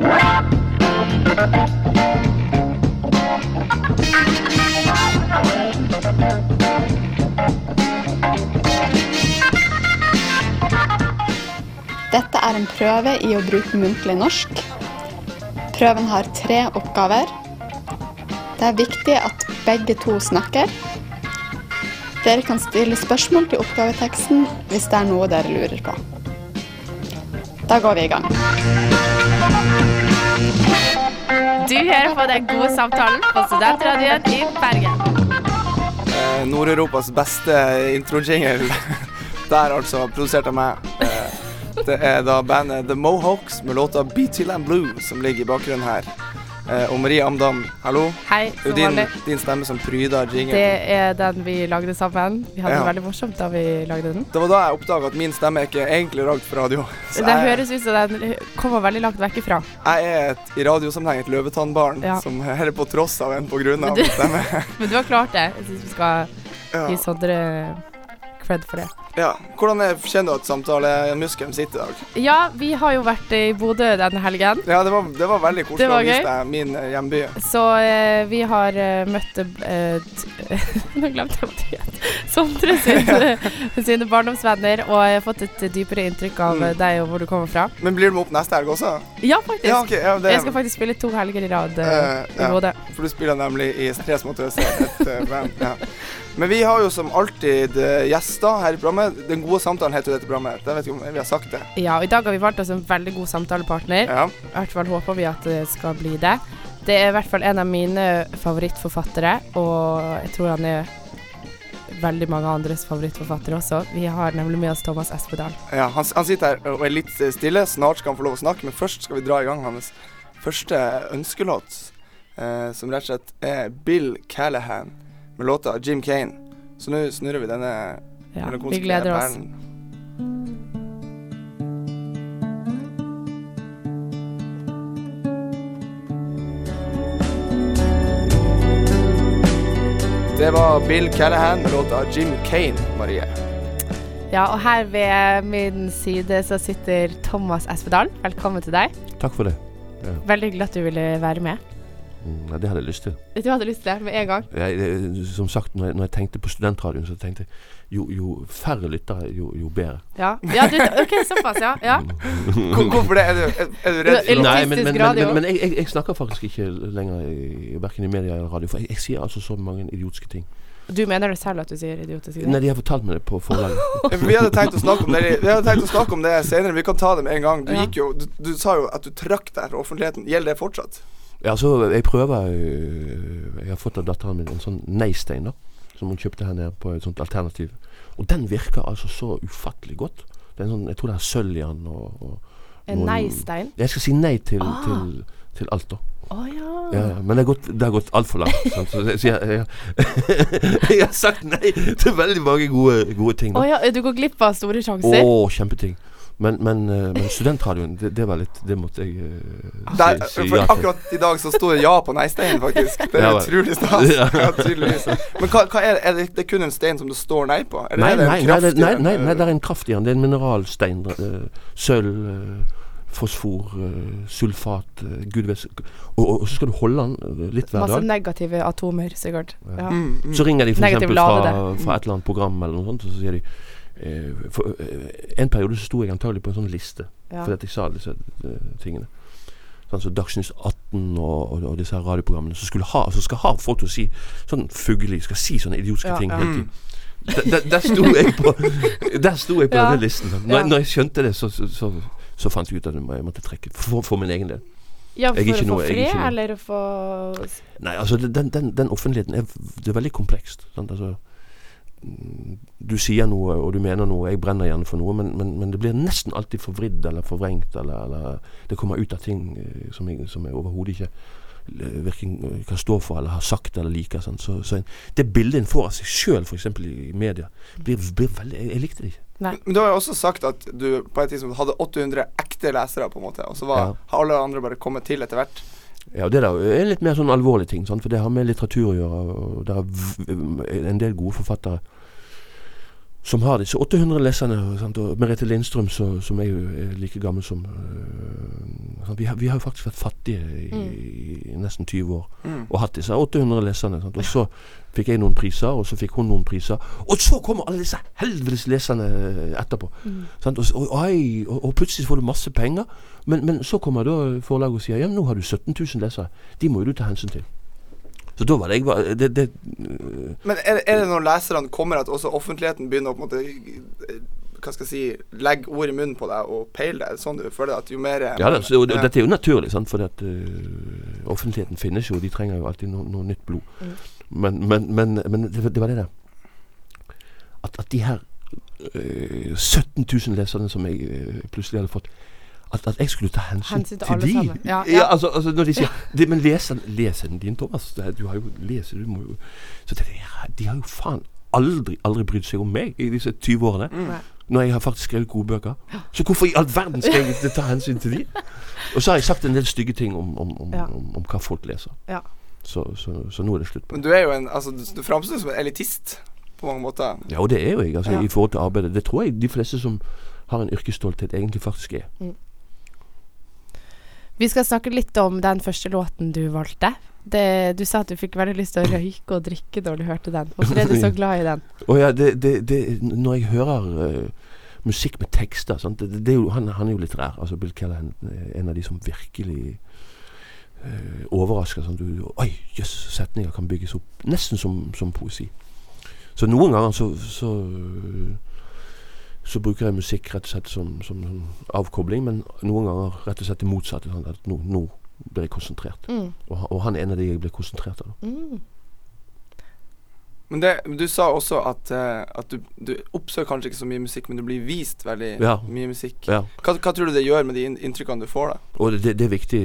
Dette er en prøve i å bruke muntlig norsk. Prøven har tre oppgaver. Det er viktig at begge to snakker. Dere kan stille spørsmål til oppgaveteksten hvis det er noe dere lurer på. Da går vi i gang. Du hører på den gode samtalen på Studentradioen i Bergen. Eh, Nord-Europas beste intro-jingle. Der, altså. Produsert av meg. Eh, det er da bandet The Mohawks med låta Beatyland Blue som ligger i bakgrunnen her. Eh, og Marie Amdam, hallo. Hei, som din, vanlig. din stemme som pryder Det er den vi lagde sammen. Vi hadde Ja. det veldig morsomt da vi lagde den. Det var da jeg oppdaga at min stemme ikke er egentlig lagd for radio. Så Det jeg, høres ut som den kommer veldig langt vekk ifra. jeg er et, i radiosammenheng et løvetannbarn Ja. som heller på tross av enn på grunn av min stemme. Men du har klart det. Jeg syns vi skal gi Sondre cred for det. Ja. Hvordan er, kjenner du at samtalemuskelen sitter i dag? Ja, vi har jo vært i Bodø denne helgen. Ja, det var, det var veldig koselig å vise deg min eh, hjemby. Så eh, vi har eh, møtt eh, Nå glemte jeg hva det het. Sondre sine, sine barndomsvenner og jeg har fått et dypere inntrykk av Mm. deg og hvor du kommer fra. Men blir du med opp neste helg også? Ja, faktisk. Ja, okay, Ja, det, Jeg skal faktisk spille to helger i rad eh, i. Bodø. For du spiller nemlig i Tre små tøser, et band. Ja. Men vi har jo som alltid eh, gjester her i programmet. Den gode samtalen heter jo dette programmet. Jeg vet ikke om vi har sagt det. Ja, og i dag har vi valgt oss en veldig god samtalepartner. Ja. I hvert fall håper vi at det skal bli det. Det er i hvert fall en av mine favorittforfattere, og jeg tror han er veldig mange andres favorittforfattere også. Vi har nemlig med oss Thomas Espedal. ja han, han sitter her og er litt eh, stille. Snart skal han få lov å snakke, men først skal vi dra i gang hans første ønskelåt. Eh, som rett og slett er Bill Callahan med låta Jim Kane. Så nå snurrer vi denne Ja, vi melankolske gleder oss. perlen. Det var Bill Callahan med låta Jim Kane, Marie. Ja, og her ved min side så sitter Thomas Espedal. Velkommen til deg. Takk for det. Veldig hyggelig at du ville være med. Mm, Ja, det hadde jeg lyst til. Du hadde lyst til det med en gang? Jeg, som sagt, når jeg, når jeg tenkte på studentradioen, så tenkte jeg jo, jo færre lyttere, jo, jo bedre. Ja. ja du, OK, såpass, ja. ja. Hvorfor det? Er du, er, du redd for Nei, men, men, men, men, men jeg, jeg, jeg snakker faktisk ikke lenger i, verken i media eller radio, for jeg, jeg sier altså så mange idiotiske ting. Du mener det selv at du sier idiotiske ting? Nei, de har fortalt meg det på forlaget. Vi hadde tenkt å snakke om det Vi hadde tenkt å snakke om det senere. Vi kan ta det med en gang. Du Ja. gikk jo Du, du sa jo at du trakk deg fra offentligheten. Gjelder det fortsatt? Ja, så jeg prøver øh, Jeg har fått av datteren min en sånn nei-stein, da. Som hun kjøpte her nede på et sånt alternativ. Og den virker altså så ufattelig godt. Det en sånn, jeg tror det er sølv i den. Og, og En nei-stein? Jeg skal si nei til, Ah. til, til alt, da. Oh, ja. Ja, ja, men det har gått, det har gått altfor langt. Så, jeg, så jeg, jeg, har sagt nei til veldig mange gode, gode ting. Oh, ja, du går glipp av store Å, sjanser? kjempeting. Men, men, eh, men studentradioen, det, det var litt Det måtte jeg uh, Der, si, si ja til. akkurat i dag så sto det ja på nei-steinen, faktisk. Det er Ja, utrolig stas. Ja. Ja, tydeligvis. Men hva, hva er, det? er det, det er kun en stein som det står nei på? Eller Nei, er det nei, nei, nei, nei, nei, eh, det er en kraft i den. Det er en mineralstein. Uh, sølv, uh, fosfor, eh, sulfat eh, Gud vet og, og, og så skal du holde den eh, litt hver dag. Masse negative atomer, sikkert. Ja. mm, mm. Så ringer de eksempel fra, fra et eller annet program eller noe sånt, og så sier de eh, for, eh, En periode så sto jeg antagelig på en sånn liste Ja. fordi at jeg sa disse eh, tingene. Sånn som Dagsnytt 18 og, og, og disse her radioprogrammene som skulle ha Så skal ha folk til å si sånn fuglelig, skal si sånne idiotiske Ja, ting hele tiden. Der, der, der sto jeg på Der sto jeg på denne listen. Når, når jeg skjønte det, så, så, så, så fant jeg ut at jeg måtte trekke for, for min egen del. Ja, for å få noe- fred, eller å få Nei, altså den, den, den offentligheten er, det er veldig komplekst. Sant? Altså, du sier noe, og du mener noe, jeg brenner gjerne for noe, men, men, men det blir nesten alltid forvridd eller forvrengt, eller, eller det kommer ut av ting eh, som jeg, som jeg overhodet ikke virken, eh, kan stå for eller har sagt eller liker. Sånn. Så, så en, det bildet en får av seg sjøl, f.eks. I, i media, blir, blir veldig jeg, jeg likte det ikke. Nei. Men du har jo også sagt at du på et tidspunkt hadde 800 ekte lesere, på en måte. Og så var, Ja. har alle andre bare kommet til etter hvert. Ja, Det der er litt mer sånn alvorlig ting, sant? for det har med litteratur å gjøre. og Det er en del gode forfattere. Som har disse 800 leserne. Sant? Og Merete Lindstrøm, så, som er jo er like gammel som uh? Vi, har, vi har jo faktisk vært fattige i, i nesten 20 år Mm. og hatt disse 800 leserne. Sant? Og så fikk jeg noen priser, og så fikk hun noen priser. Og så kommer alle disse helvetes leserne øh, etterpå. Sant? Og, og, og, og plutselig får du masse penger. Men, men så kommer da forlaget og sier ja, nå har du 17 000 lesere. De må jo du ta hensyn til. Så da var det jeg var, det, det, Men er, er det når leserne kommer at også offentligheten begynner å på en måte eh, hva skal jeg si, legge ord i munnen på deg og peile deg? Sånn du føler at jo mer Ja, det, så, og, og dette er jo naturlig, sant? for at, uh, offentligheten finnes jo, de trenger jo alltid noe, no nytt blod. Mm. Men, men, men, men det, var- det var det der At, at de her uh, 17 000 leserne som jeg uh, plutselig hadde fått at, at jeg skulle ta hensyn, Hensyn til til alle de. Ja, Ja, ja. altså, altså Når de sier de, Men leseren, lesen din, Thomas. Du har jo leser, du må jo Så det, de har jo faen aldri, aldri brydd seg om meg i disse 20 årene. Mm. Når jeg har faktisk skrevet gode bøker. Så hvorfor i all verden skal jeg ta hensyn til de? Og så har jeg sagt en del stygge ting om, om, om, Ja. om, om hva folk leser. Ja. Så, så, så nå er det slutt på Men du er jo en Altså, du, du framstår som en elitist på mange måter. Ja, og det er jo jeg, altså, Ja. i forhold til arbeidet. Det tror jeg de fleste som har en yrkesstolthet, egentlig faktisk er. Vi skal snakke litt om den første låten du valgte. Det, du sa at du fikk veldig lyst til å røyke og drikke da du hørte den. Hvorfor er du så glad i den? Oh, ja, det, det, når jeg hører uh, musikk med tekster er jo, han, han er jo litterær. Altså Bill er en av de som virkelig uh, overrasker. Sånn, du, Oi, jøss, setninger kan bygges opp nesten som, som poesi. Så noen ganger så, så så bruker jeg musikk rett og slett som, som, som avkobling, men noen ganger rett og slett det motsatte. Sånn at nå, nå blir jeg konsentrert. Mm. Og, han- og han er en av de jeg blir konsentrert av. Mm. Men det, du sa også at, uh, at du, du oppsøker kanskje ikke så mye musikk, men du blir vist veldig Ja. mye musikk. Ja. Hva, hva tror du det gjør med de inntrykkene du får, da? Og det, det er viktig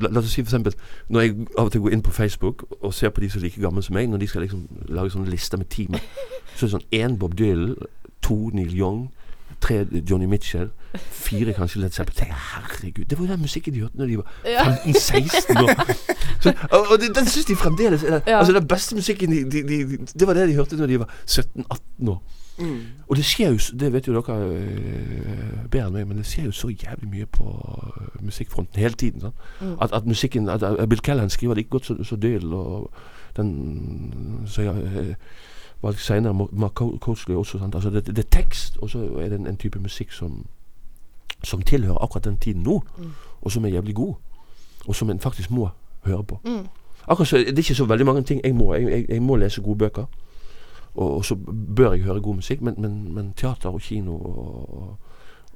la, la oss si eksempel Når jeg av og til går inn på Facebook og ser på de som er like gamle som meg, når de skal liksom lage sånne lister med team så er det sånn én Bob Dylan, to Neil Young, tre Johnny Mitchell, fire kanskje Led Zeppelin. Herregud, det var jo den musikken de hørte når de var 15-16 år. Så, og, og den syns de fremdeles er Ja. Altså Den beste musikken de, de, de, Det var det de hørte når de var 17-18 år. Mm. Og det skjer jo, det vet jo dere øh, bedre enn meg, men det skjer jo så jævlig mye på øh, musikkfronten hele tiden. Sånn. Mm. At, at musikken at, at Bill Kellan skriver like godt så, så Dylan, og den Så ja, øh, valgte senere Mark- også. Sant? Altså det, det er tekst, og så er det en, en type musikk som som tilhører akkurat den tiden nå, Mm. og som er jævlig god. Og som en faktisk må høre på. Mm. Akkurat så, Det er ikke så veldig mange ting jeg må. Jeg, jeg, jeg må lese gode bøker. Og, og så bør jeg høre god musikk, men, men, men teater og kino og,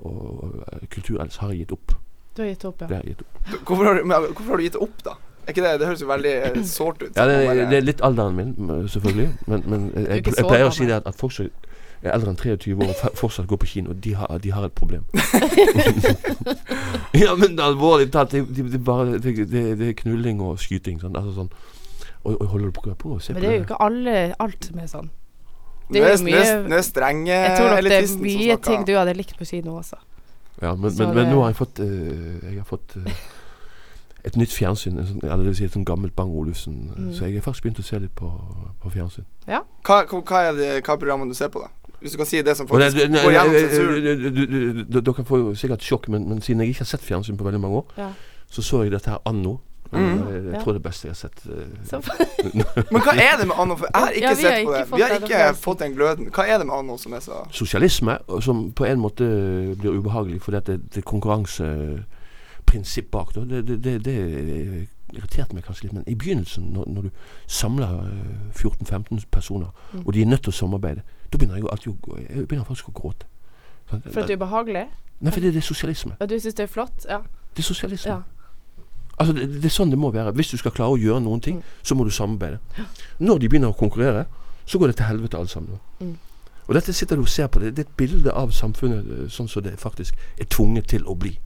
og, og eh, kultur ellers har jeg gitt opp. Du har gitt opp, Det ja. har jeg gitt opp. Hvorfor har, du, men, hvorfor har du gitt opp, da? Er ikke det Det høres jo veldig eh, sårt ut. Ja, det, bare- det er litt alderen min, selvfølgelig. Men, men jeg, jeg, jeg, pleier å si det at, at folk som er eldre enn 23 år og fortsatt går på kino, de har, de har et problem. ja, men alvorlig talt, det, det, det, bare, det, det, det er knulling og skyting. Sånn, altså sånn. Og, og holder du på, på å se Men på det Men det er jo ikke alle, alt som er sånn. Det er mye- nå er strenge Jeg tror nok det er mye ting du hadde likt på kino også. Ja, men, men, men, men nå har jeg fått uh, Jeg har fått eh, et nytt fjernsyn. En sånn, eller det vil si et sånn gammelt Bang Olufsen. Mm. Så jeg har faktisk begynt å se litt på, på fjernsyn. Hva, hva, hva er det, hva er programmet du ser på, da? Hvis du kan si det som faktisk det, går gjennom eh, eh, Dere får jo sikkert sjokk, men, men siden jeg ikke har sett fjernsyn på veldig mange år, Ja. så så jeg dette her anno. Mhm. Eh, Jeg, jeg Ja. tror det er beste jeg har sett. eh, Men hva er det med Anno? For jeg har ikke Ja, sett på ikke det. Vi har ikke fått den gløden. Hva er det med Anno som er så sosialisme, som på en måte blir ubehagelig fordi at det, det er konkurranseprinsipp bak. Det, det, det, det irriterte meg kanskje litt, men i begynnelsen, når, når du samler eh, 14-15 personer, Mm. og de er nødt til å samarbeide, da begynner jeg alltid Jeg begynner faktisk å gråte. Sånn, for at det er ubehagelig? Nei, for det, er sosialisme. Og du syns det er flott? Ja. Det er sosialisme. ja. Altså, det, er sånn det må være. Hvis du skal klare å gjøre noen ting, Mm. så må du samarbeide. Når de begynner å konkurrere, så går det til helvete alle sammen. Mm. Og dette sitter du og ser på. Det, det er et bilde av samfunnet eh, sånn som det faktisk er tvunget til å bli.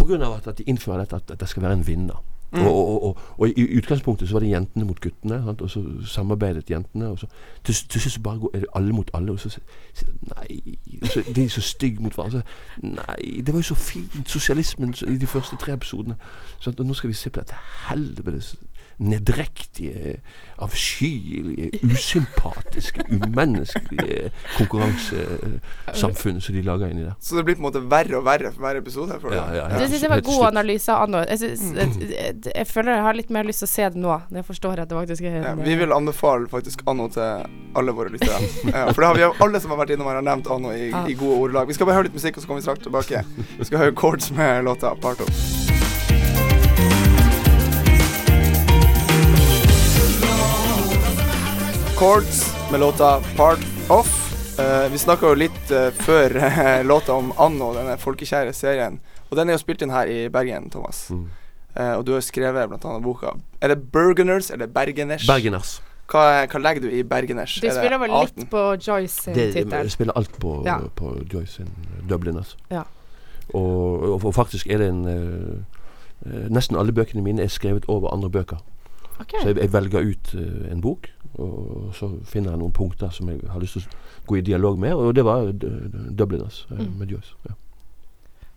Av at, de innfører dette at, det skal være en vinner. Mm. Og, og, og, i utgangspunktet så var det jentene mot guttene, sant? og så samarbeidet jentene. Og så, til, til slutt så bare går, er det alle mot alle. Og så sier nei så, De er så stygge mot hverandre. Nei, det var jo så fint, sosialismen så, i de første tre episodene. Sant? Og nå skal vi se på dette helvetes nedrektige, avskyelige, usympatiske, umenneskelige konkurransesamfunnet som de lager inni der. Så det blir på en måte verre og verre for hver episode? For Ja, ja, ja, Det syns jeg var god analyse av Anno. Jeg, synes, jeg, jeg, jeg føler jeg har litt mer lyst til å se det nå, når jeg forstår at det faktisk er Ja, vi vil anbefale faktisk Anno til alle våre lyttere. Ja, for det har vi alle som har vært innom her, har nevnt Anno i, i gode ordelag. Vi skal bare høre litt musikk, og så kommer vi straks tilbake. Vi skal høre Chords med låta Part of. Chords med låta Part Off. Uh, vi snakka jo litt uh, før uh, låta om Anno, denne folkekjære serien. Og den er jo spilt inn her i Bergen, Thomas. Mm. Eh, og du har skrevet annet boka Er det Bergeners eller Bergeners? Bergeners. Hva, hva legger du i Bergeners? Du Er spiller vel litt på Joyce sin Det, tittel. jeg spiller alt på, Ja. på Joyce sin Dubliners. Ja. Og, og, og faktisk er det en eh, eh, Nesten alle bøkene mine er skrevet over andre bøker. Okay. Så jeg, jeg velger ut eh, en bok, og så finner jeg noen punkter som jeg har lyst til å gå i dialog med, og det var uh, Dubliners eh, Mm. med Joyce. Ja.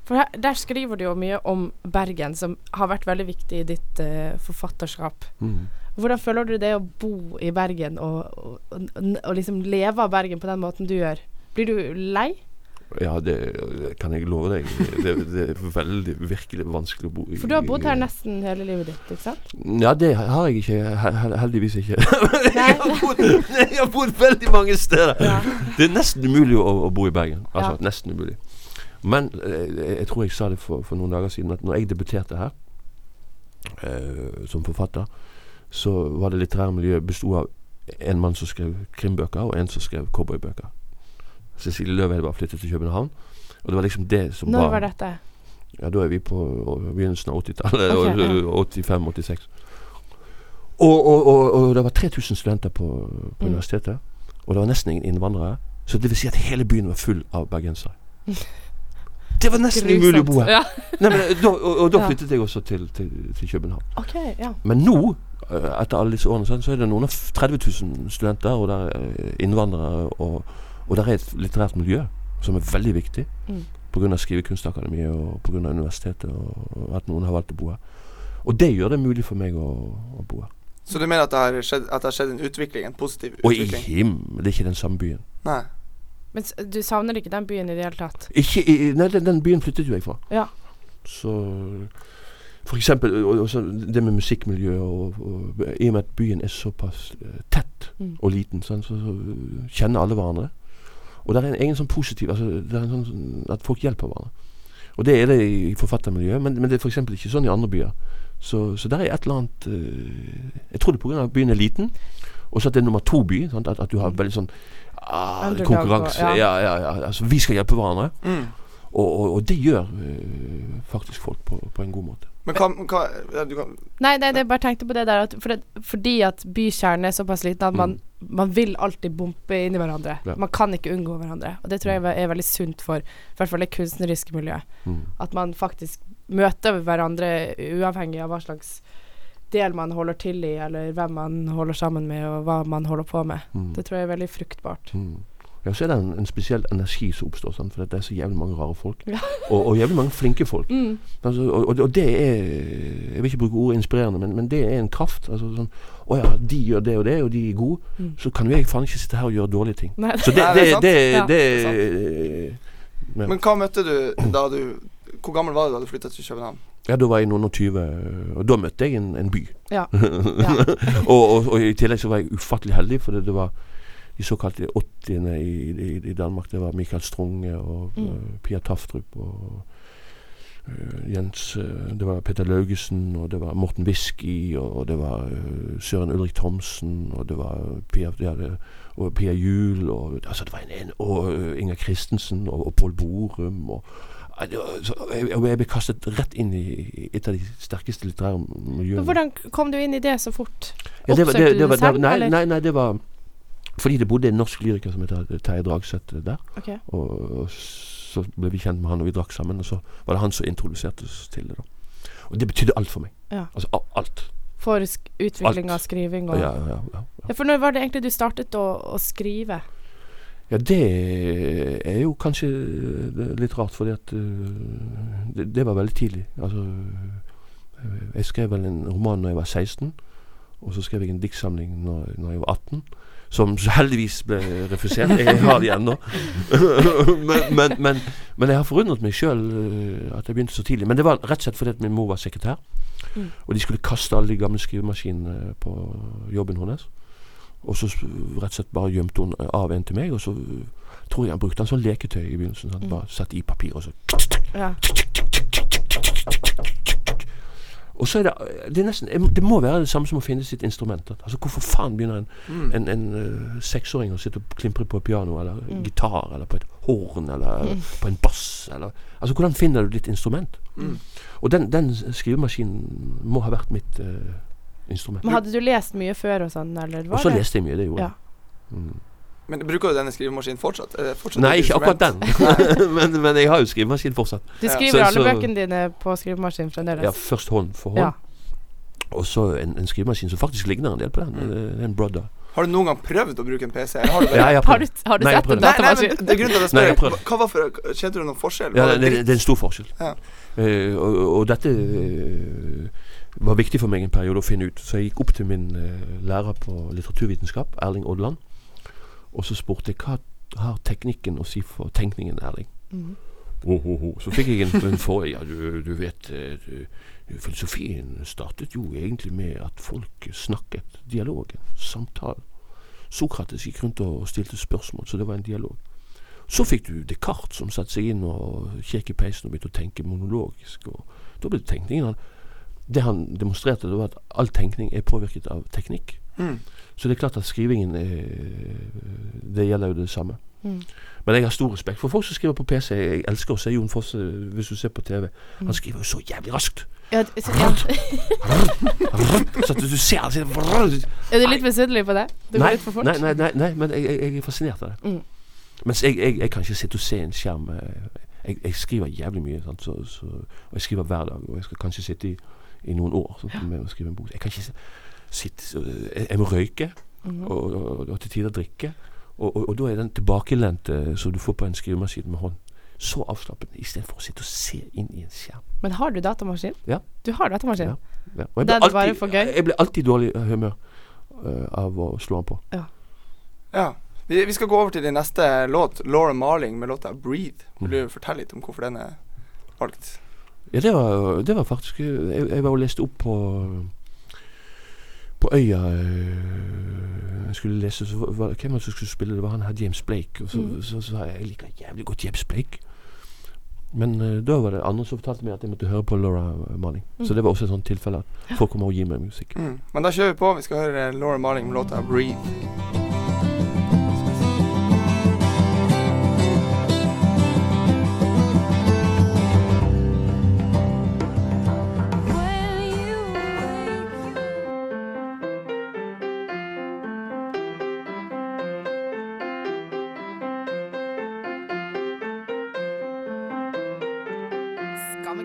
For her, der skriver du jo mye om Bergen, som har vært veldig viktig i ditt uh, forfatterskap. Mm. Hvordan føler du det å bo i Bergen og, og, og, og liksom leve av Bergen på den måten du gjør? Blir du lei? Ja, det kan jeg love deg. Det, det er veldig, virkelig vanskelig å bo i. For du har bodd her nesten hele livet ditt, ikke sant? Ja, det har jeg ikke. he- he- Heldigvis ikke. Jeg, har bodd, jeg har bodd veldig mange steder. Ja. Det er nesten umulig å, å bo i Bergen. Altså, Ja. nesten umulig. Men jeg, jeg tror jeg sa det for, for noen dager siden, at når jeg debuterte her eh, som forfatter, så var det litterære miljøet bestod av en mann som skrev krimbøker, og en som skrev cowboybøker. Cecilie Løvheide var flyttet til København. Og det var liksom det som Når var var dette? ja, da er vi på begynnelsen av 80-tallet. Okay, ja. 85-86. Og, og, og, og det var 3000 studenter på, på Mm. universitetet. Og det var nesten ingen innvandrere. Så det vil si at hele byen var full av bergensere. Det var nesten umulig å bo her. Ja. Nei, men, da, og, og da flyttet jeg også til, til, til København. Okay, ja. Men nå, eh, etter alle disse årene, så er det noen av 30 000 studenter, og det er innvandrere, og, og det er et litterært miljø som er veldig viktig. Mm. Pga. Skrivekunstakademiet og pga. universitetet, og at noen har valgt å bo her. Og det gjør det mulig for meg å, å bo her. Så du mener at det har skjedd, at det har skjedd en utvikling? En positiv utvikling? Og i himmel, det er ikke den samme byen. Nei. Men du savner ikke den byen i det hele tatt? Ikke i, Nei, den, den byen flyttet jo jeg fra. Ja. Så for eksempel og, og så det med musikkmiljø og, og I og med at byen er såpass eh, tett Mm. og liten, sånn, så, så kjenner alle hverandre. Og det er en egen sånn positiv altså, det er en sånn At folk hjelper hverandre. Og det er det i, forfattermiljøet, men, men det er f.eks. ikke sånn i andre byer. Så, så der er et eller annet uh, Jeg tror det er pga. at byen er liten, og så at det er nummer to-by. At, at du har veldig sånn ah, konkurranse. ja. Ja, ja, ja. Altså, vi skal hjelpe hverandre. Mm. Og, og, og det gjør eh, faktisk folk på, på en god måte. Men hva, hva ja, du kan, Nei, nei, jeg bare tenkte på det der at for det, fordi at bykjernen er såpass liten at man, man vil alltid bumpe inn i hverandre. Ja. Man kan ikke unngå hverandre. Og det tror jeg er veldig sunt for i hvert fall det kunstneriske miljøet. Mm. At man faktisk møter hverandre uavhengig av hva slags del man holder til i, eller hvem man holder sammen med, og hva man holder på med. Mm. Det tror jeg er veldig fruktbart. Mm. Ja, så er det en, en spesiell energi som oppstår, sant? for det er så jævlig mange rare folk. Ja. Og, og jævlig mange flinke folk. Mm. Altså, og, og, det er Jeg vil ikke bruke ordet inspirerende, men, men det er en kraft. Altså sånn Å ja, de gjør det og det, og de er gode. Mm. Så kan jo jeg faen ikke sitte her og gjøre dårlige ting. Nei. Så det, det, det Ja, det, det ja. Men hva møtte du da du Hvor gammel var du da du flytta til København? ja, da var jeg noen og tyve, og da møtte jeg en, en by. Ja. Ja. og, og, og i tillegg så var jeg ufattelig heldig, for det, det var de såkalte 80-ene i, i, i Danmark. Det var Michael Strunge og Mm. uh, Pia Taftrup og uh, Jens uh, Det var Peter Laugesen, og det var Morten Whisky, og, og det var Søren Ulrik Thomsen, og det var Pia, ja, det, og Pia Juel, og altså det var en, en og Inger Christensen, og, og Pål Borum. og så jeg, ble kastet rett inn i et av de sterkeste litterære miljøene. Hvordan kom du inn i det så fort? Ja, det var, det, det var, nei, nei, nei, det var fordi det bodde en norsk lyriker som heter Terje Dragseth der. Okay. Og, og så ble vi kjent med han, og vi drakk sammen. Og så var det han som introduserte oss til det. da Og det betydde alt for meg. Ja. Altså alt. For utvikling Alt. av skriving og Ja, ja, ja, ja. Ja, for når var det egentlig du startet å, å skrive? ja, det er jo kanskje eh, litt rart, fordi at eh, det, det var veldig tidlig. Altså eh, Jeg skrev vel en roman når jeg var 16, Og så skrev jeg en diktsamling når, når jeg var 18. Som heldigvis ble refusert. Jeg har de ennå. men, men, men, men jeg har forundret meg sjøl at jeg begynte så tidlig. Men det var rett og slett fordi at min mor var sekretær. Mm. Og de skulle kaste alle de gamle skrivemaskinene på jobben hennes. Og så rett og slett bare gjemte hun av en til meg, og så øh, tror jeg han brukte en som leketøy i begynnelsen. Han Mm. bare satt i papir, og så Ja. Og så er det det, er nesten, det må være det samme som å finne sitt instrument. Altså Hvorfor faen begynner en, Mm. en, en uh, seksåring å sitte og klimpre på et piano, eller Mm. gitar, eller på et horn, eller Mm. på en bass? Eller, altså Hvordan finner du ditt instrument? Mm. Og den, den skrivemaskinen må ha vært mitt uh, instrument. Men hadde du lest mye før og sånn, eller var Og så leste jeg mye, det gjorde jeg. Ja. Men bruker du denne skrivemaskinen fortsatt? Er fortsatt Nei, ikke akkurat den. men, men jeg har jo skrivemaskin fortsatt. Du skriver ja. alle bøkene dine på skrivemaskin fremdeles? Ja, først hånd for hånd. Ja. Og så en, en skrivemaskin som faktisk ligner en del på den. Mm. Det er en Brother. Har du noen gang prøvd å bruke en PC? Har du Ja, jeg har Har du, har du Nei, sett en datamaskin? Nei, nei, men det er grunnen til at jeg Kjente du noen forskjell? Ja, det, det det, det er en stor forskjell. Ja. Uh, og, og dette uh, var viktig for meg en periode å finne ut. Så jeg gikk opp til min uh, lærer på litteraturvitenskap, Erling Odland, og så spurte jeg hva har teknikken å si for tenkningen, Erling? Mm. Oh, oh, oh. Så fikk jeg en, en for Ja, du, du vet eh, du, Filosofien startet jo egentlig med at folk snakket. Dialogen. Samtalen. Sokrates gikk rundt og stilte spørsmål, så det var en dialog. Så fikk du Descartes som satte seg inn og kjekk i peisen og begynte å tenke monologisk. Og da ble det tenkningen han Det han demonstrerte, det var at all tenkning er påvirket av teknikk. Mm. Så det er klart at skrivingen er, Det gjelder jo det samme. Mm. Men jeg har stor respekt for folk som skriver på PC. Jeg elsker å se Jon Fosse hvis du ser på TV. Mm. Han skriver jo så jævlig raskt. Ja, så, ja. Så at du ser han sier Er du litt misunnelig på det? Det går Nei, litt for fort? nei, nei, nei, nei, men jeg, jeg, er fascinert av det. Mm. Mens jeg, jeg, jeg kan ikke sitte og se en skjerm. eh, Jeg, skriver jævlig mye, sant? Så, så, og jeg skriver hver dag. Og jeg skal kanskje sitte i, i noen år sant? med å skrive en bok. Jeg kan ikke si- sitte Jeg, jeg må røyke, mm. og, og, og til tider drikke. Og, og, og da er den tilbakelente som du får på en skrivemaskin med hånd, så avslappende istedenfor å sitte og se inn i en skjerm. Men har du datamaskin? Ja. Du har datamaskin? Ja. Ja. Og jeg bare alltid, for gøy? jeg blir alltid dårlig humør uh, av å slå den på. Ja. Vi, vi skal gå over til din neste låt, Laura Marling med låta 'Breathe'. Vil Mm. du fortelle litt om hvorfor den er valgt? Ja, det var, det var faktisk Jeg, jeg var og leste opp på På øya øh, Jeg skulle lese så var, Hvem var det som skulle spille? Det var han her James Blake. Og så, Mm. så, så, sa jeg jeg liker jævlig godt James Blake. Men uh, da var det andre som fortalte meg at jeg måtte høre på Laura Marling. Mm. Så det var også et sånt tilfelle at folk kommer og gir meg musikk. Mm. Men da kjører vi på. Vi skal høre Laura Marling med låta 'Breathe'.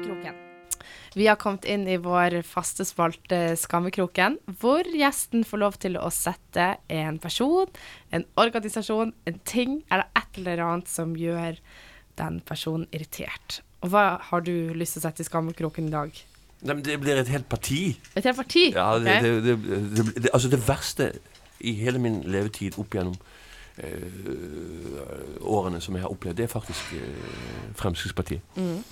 Skammekroken. Vi har kommet inn i vår faste spalte Skammekroken, hvor gjesten får lov til å sette en person, en organisasjon, en ting eller et eller annet som gjør den personen irritert. Og hva har du lyst til å sette i skammekroken i dag? Nei, men Det blir et helt parti. Et helt parti? Ja, det, okay. det, det, altså det verste i hele min levetid opp gjennom eh, årene som jeg har opplevd, det er faktisk eh, Fremskrittspartiet. Mm.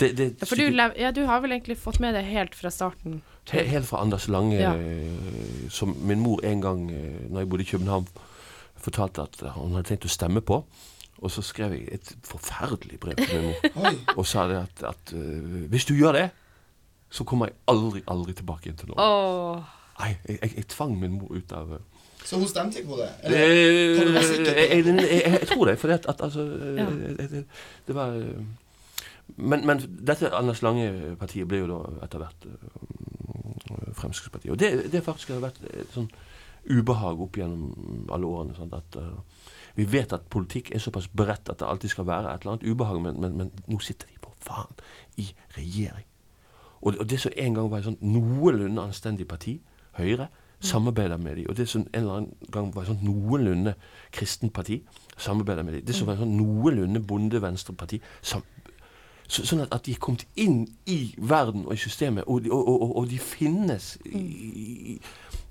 Det, det, Ja, For du, ja, du har vel egentlig fått med det helt fra starten? He- Helt fra Anders Lange, Ja. eh, som min mor en gang eh, når jeg bodde i København, fortalte at hun hadde tenkt å stemme på. Og så skrev jeg et forferdelig brev til min mor og sa det at, at eh, hvis du gjør det, så kommer jeg aldri, aldri tilbake igjen til Norge. Oh. Nei, jeg, jeg, jeg tvang min mor ut av eh, Så hun stemte ikke på det? Eh, det? jeg, jeg, jeg, jeg tror det, for at, at altså Ja. eh, det, det var eh, men, men dette Anders Lange-partiet ble jo da etter hvert Fremskrittspartiet. Og det, det faktisk har vært sånn ubehag opp gjennom alle årene. Sånn At uh, vi vet at politikk er såpass bredt at det alltid skal være et eller annet ubehag, men, men, men nå sitter de på faen i regjering. Og, og det som en gang var et sånn noenlunde anstendig parti, Høyre, samarbeider med dem. Og det som en eller annen gang var et sånn noenlunde kristent parti, samarbeider med dem. Det som var et sånn noenlunde bonde-venstre-parti, Så, sånn at, at de er kommet inn i verden og i systemet, og, og, og, og, de finnes i, i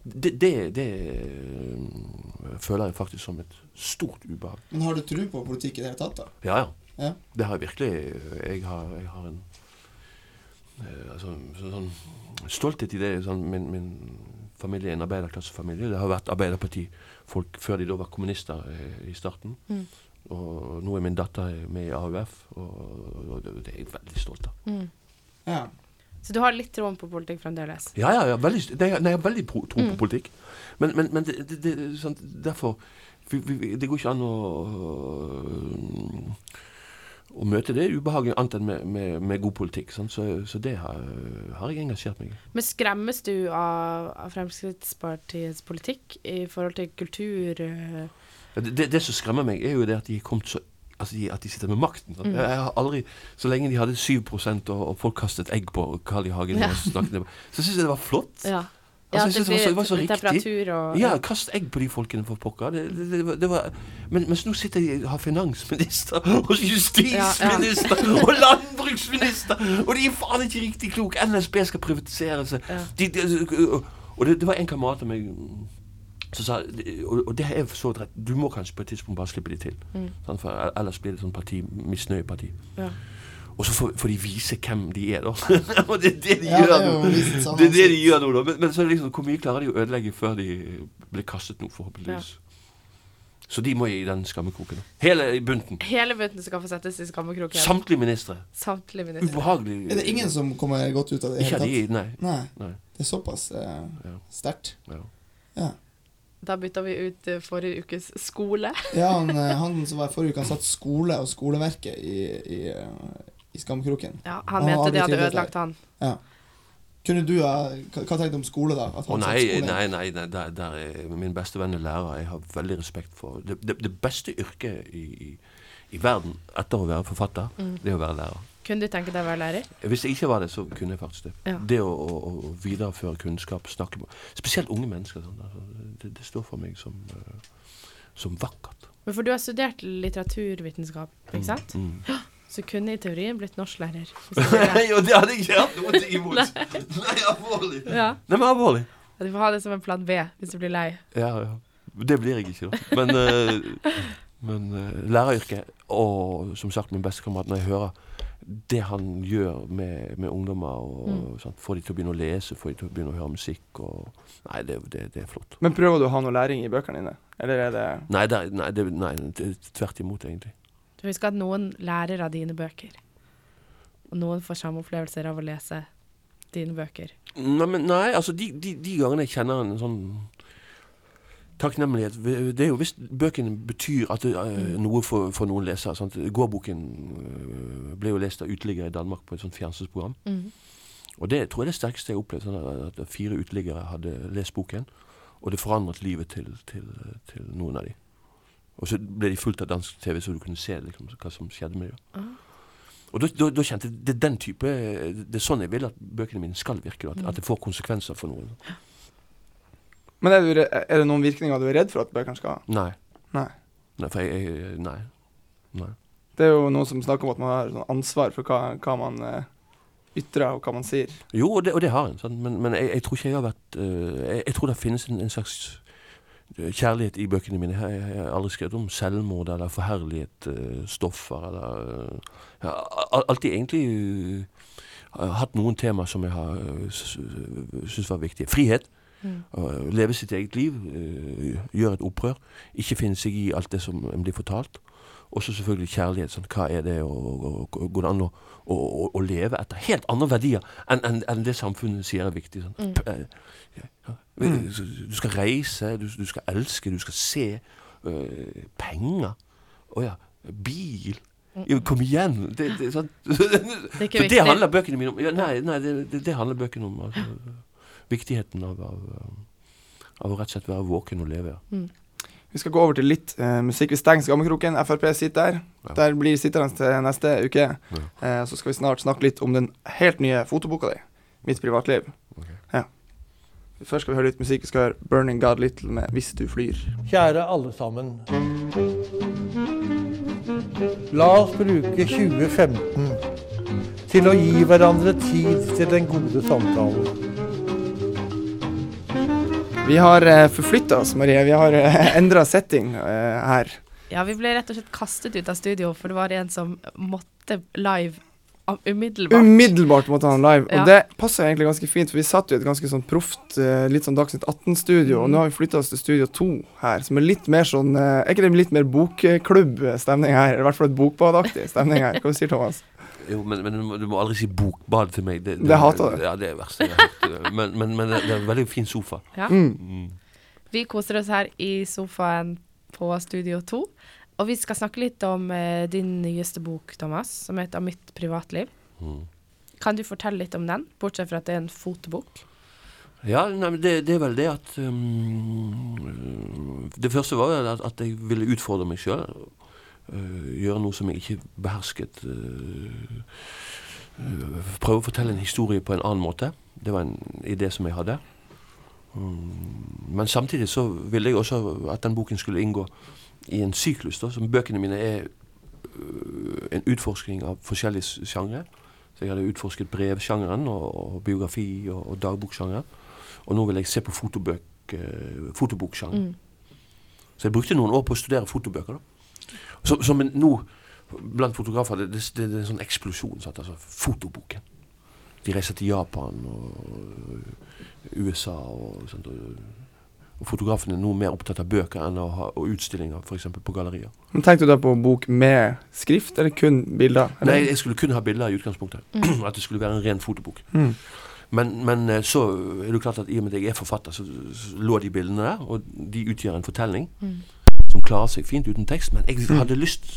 det, det, det øh, føler jeg faktisk som et stort ubehag. Men har du tro på politikk i det hele tatt, da? Ja, ja. Ja. Det har jeg virkelig. Jeg har, jeg har en eh, altså, så, sånn stolthet i det. Sånn, min, min familie en arbeiderklassefamilie. Det har vært arbeiderpartifolk før de da var kommunister eh, i starten. Mm. Og nå er min datter med i AUF, og, og det, er jeg veldig stolt av. Mm. Ja. Så du har litt troen på politikk fremdeles? Ja, ja, ja veldig, nei, jeg har veldig tro på Mm. politikk. Men, men, men det, det, det, sånn, derfor vi, vi, Det går ikke an å å møte det ubehaget annet enn med, med, med god politikk. Så, så det har, har jeg engasjert meg i. Men skremmes du av, av Fremskrittspartiets politikk i forhold til kultur? eh, Det, det, det som skremmer meg, er jo det at de så Altså de, at de sitter med makten. Mm. Jeg har aldri, Så lenge de hadde 7 og, og folk kastet egg på Carl I. Hagen, Ja. snakket, så syns jeg det var flott. Ja. Altså, ja, jeg det var så- det var så riktig. og Ja, kast egg på de folkene, for pokker. Det, det, var- men mens nå sitter de har finansminister og justisminister og landbruksminister, og de er faen ikke riktig kloke. NSB skal privatisere seg. Ja. De, de, og det, var en kamerat av meg som sa Og, og det er for så vidt rett. Du må kanskje på et tidspunkt bare slippe de til. Mm. Sant? For ellers blir det sånn parti, misnøyeparti. Ja. Og så får, får de vise hvem de er, da. og det er det de Ja, gjør det nå. vist Det er det de gjør nå, da. Men, men så er det liksom, hvor mye klarer de å ødelegge før de blir kastet nå, forhåpentligvis. Så de må i den skammekroken. Hele bunten. Hele bunten skal få settes i skammekroken. Samtlige ministre. Samtlige ministre. Ubehagelig. Er det ingen som kommer godt ut av det Ikke hele de, nei. Nei. nei. Det er såpass eh, Ja. sterkt. Ja. Ja. Da bytta vi ut eh, forrige ukes skole. Ja, han, eh, han som var forrige uke, han satt skole og skoleverket i, i, eh, i skamkroken. Ja, Han han mente det de hadde ødelagt han. Ja. Kunne du Hva, hva tenkte du om skole, da? At Å nei, skole? nei, nei, nei der, der er min beste venn er lærer. Jeg har veldig respekt for Det, det, det beste yrket i, i, i verden etter å være forfatter, Mm. det er å være lærer. Kunne du tenke deg å være lærer? Hvis jeg ikke var det, så kunne jeg faktisk det. Ja. Det å, å, å videreføre kunnskap, snakke med Spesielt unge mennesker. Sånn, altså, det, det står for meg som, eh, som vakkert. Men for du har studert litteraturvitenskap, ikke sant? Mm. Så kunne i teorien blitt norsklærer. jo. Nei, det hadde jeg ikke hatt noe imot. Nei, alvorlig. ja. Nei, men alvorlig. Du får ha det som en plan B hvis du blir lei. Ja, ja. Det blir jeg ikke, da. Men, uh, men uh, læreryrket, og som sagt min bestekamerat, når jeg hører det han gjør med, med ungdommer, og Mm. sånn, får de til å begynne å lese, får de til å begynne å høre musikk og Nei, det, det, det er flott. Men prøver du å ha noe læring i bøkene dine? Eller er det Nei, det, nei, det, nei det, er tvert imot, egentlig. Du husker at noen lærer av dine bøker. Og noen får samme opplevelser av å lese dine bøker. Nei, men, nei altså de, de, de gangene jeg kjenner en sånn takknemlighet Det er jo hvis bøkene betyr at det, eh, noe for, for noen lesere. Sant? Gårdboken eh, ble jo lest av uteliggere i Danmark på et sånt fjernsynsprogram. Mm. Og det tror jeg er det sterkeste jeg har opplevd. Sånn at fire uteliggere hadde lest boken, og det forandret livet til, til, til noen av dem. Og så ble de fulgt av dansk TV, så du kunne se liksom, hva som skjedde med dem. Ah. Og da, kjente jeg det er den type Det er sånn jeg vil at bøkene mine skal virke. At, at det får konsekvenser for noen. Men er, du, er det noen virkninger du er redd for at bøkene skal ha? Nei. Nei. Nei, for jeg, jeg Nei. nei. Det er jo noen som snakker om at man har sånn ansvar for hva, hva man eh, ytrer, og hva man sier. Jo, og det, og det har en. Sant? Men, men jeg, jeg tror ikke jeg har vært uh, jeg, jeg tror det finnes en, en slags kjærlighet i bøkene mine. Jeg, jeg har aldri skrevet om selvmord eller forherliget øh, stoffer eller øh, Jeg har alltid egentlig har hatt noen tema som jeg har øh, syntes var viktige. Frihet. Mm. Leve sitt eget liv. gjøre et opprør. Ikke finne seg i alt det som en blir fortalt. Og så selvfølgelig kjærlighet. Sånn, hva er det, og går det an å, å, å, å leve etter helt andre verdier enn en, en det samfunnet sier er viktig. Sånn. Mm. Eh, ja, ja. Du skal reise, du, du skal elske, du skal se. øh, penger. Å ja. Bil. Jo, kom igjen! Det, det, sånn. Det det handler bøkene mine om. Ja, nei, nei det, handler bøkene om. Altså, viktigheten av, av, øh, av å rett og slett være våken og leve. Mm. Vi skal gå over til litt uh, musikk. Vi stenger Skammekroken. Frp sitter der. Ja. Der blir sitterne til neste uke. Ja. Uh, så skal vi snart snakke litt om den helt nye fotoboka di. Mitt privatliv. Okay. Ja. Først skal vi høre litt musikk. Vi skal høre 'Burning God Little' med 'Hvis du flyr'. Kjære alle sammen. La oss bruke 2015 til å gi hverandre tid til den gode samtalen. Vi har uh, forflytta oss, Marie. Vi har uh, endra setting eh, her. Ja, vi ble rett og slett kastet ut av studio, for det var en som måtte live umiddelbart. Umiddelbart måtte han live. Ja. Og det passer egentlig ganske fint, for vi satt jo i et ganske sånn proft, eh, litt sånn Dagsnytt 18-studio, og nå har vi flytta oss til Studio 2 her, som er litt mer sånn eh, Er ikke det litt mer bokklubb-stemning her? Eller i hvert fall et bokbadaktig stemning her. Hva sier Thomas? Jo, men, men du, må, du må aldri si bokbad til meg. Det, Det hater du. Ja, det er det verste jeg har hørt. Men, men, men det det er en veldig fin sofa. Ja. Mm. Mm. Vi koser oss her i sofaen på Studio 2. Og vi skal snakke litt om eh, din nyeste bok, Thomas, som heter 'Mitt privatliv'. Mm. Kan du fortelle litt om den, bortsett fra at det er en fotobok? Ja, nei, men det, det er vel det at um, Det første var at, at jeg ville utfordre meg sjøl. Gjøre noe som jeg ikke behersket. øh, øh, prøve å fortelle en historie på en annen måte. Det var en idé som jeg hadde. Mm, men samtidig så ville jeg også at den boken skulle inngå i en syklus. da, som Bøkene mine er øh, en utforskning av forskjellige sjangre. Så jeg hadde utforsket brevsjangeren og, og biografi og, og dagboksjangeren. Og nå vil jeg se på fotobøk, fotoboksjangeren. Mm. Så jeg brukte noen år på å studere fotobøker. da. Som, som en, nå blant fotografer det, det, det, er en sånn eksplosjon. Sant? Altså, fotoboken. De reiser til Japan og USA og sånt. Og, og fotografene er nå mer opptatt av bøker enn å ha og utstillinger, f.eks. på gallerier. Men Tenkte du da på bok med skrift, eller kun bilder? Eller? Nei, jeg skulle kun ha bilder i utgangspunktet. At det skulle være en ren fotobok. Mm. Men, men eh, så er det klart at i og med at jeg er forfatter, så, så lå de bildene der, og de utgjør en fortelling Mm. Som klarer seg fint uten tekst. Men jeg Mm. hadde lyst,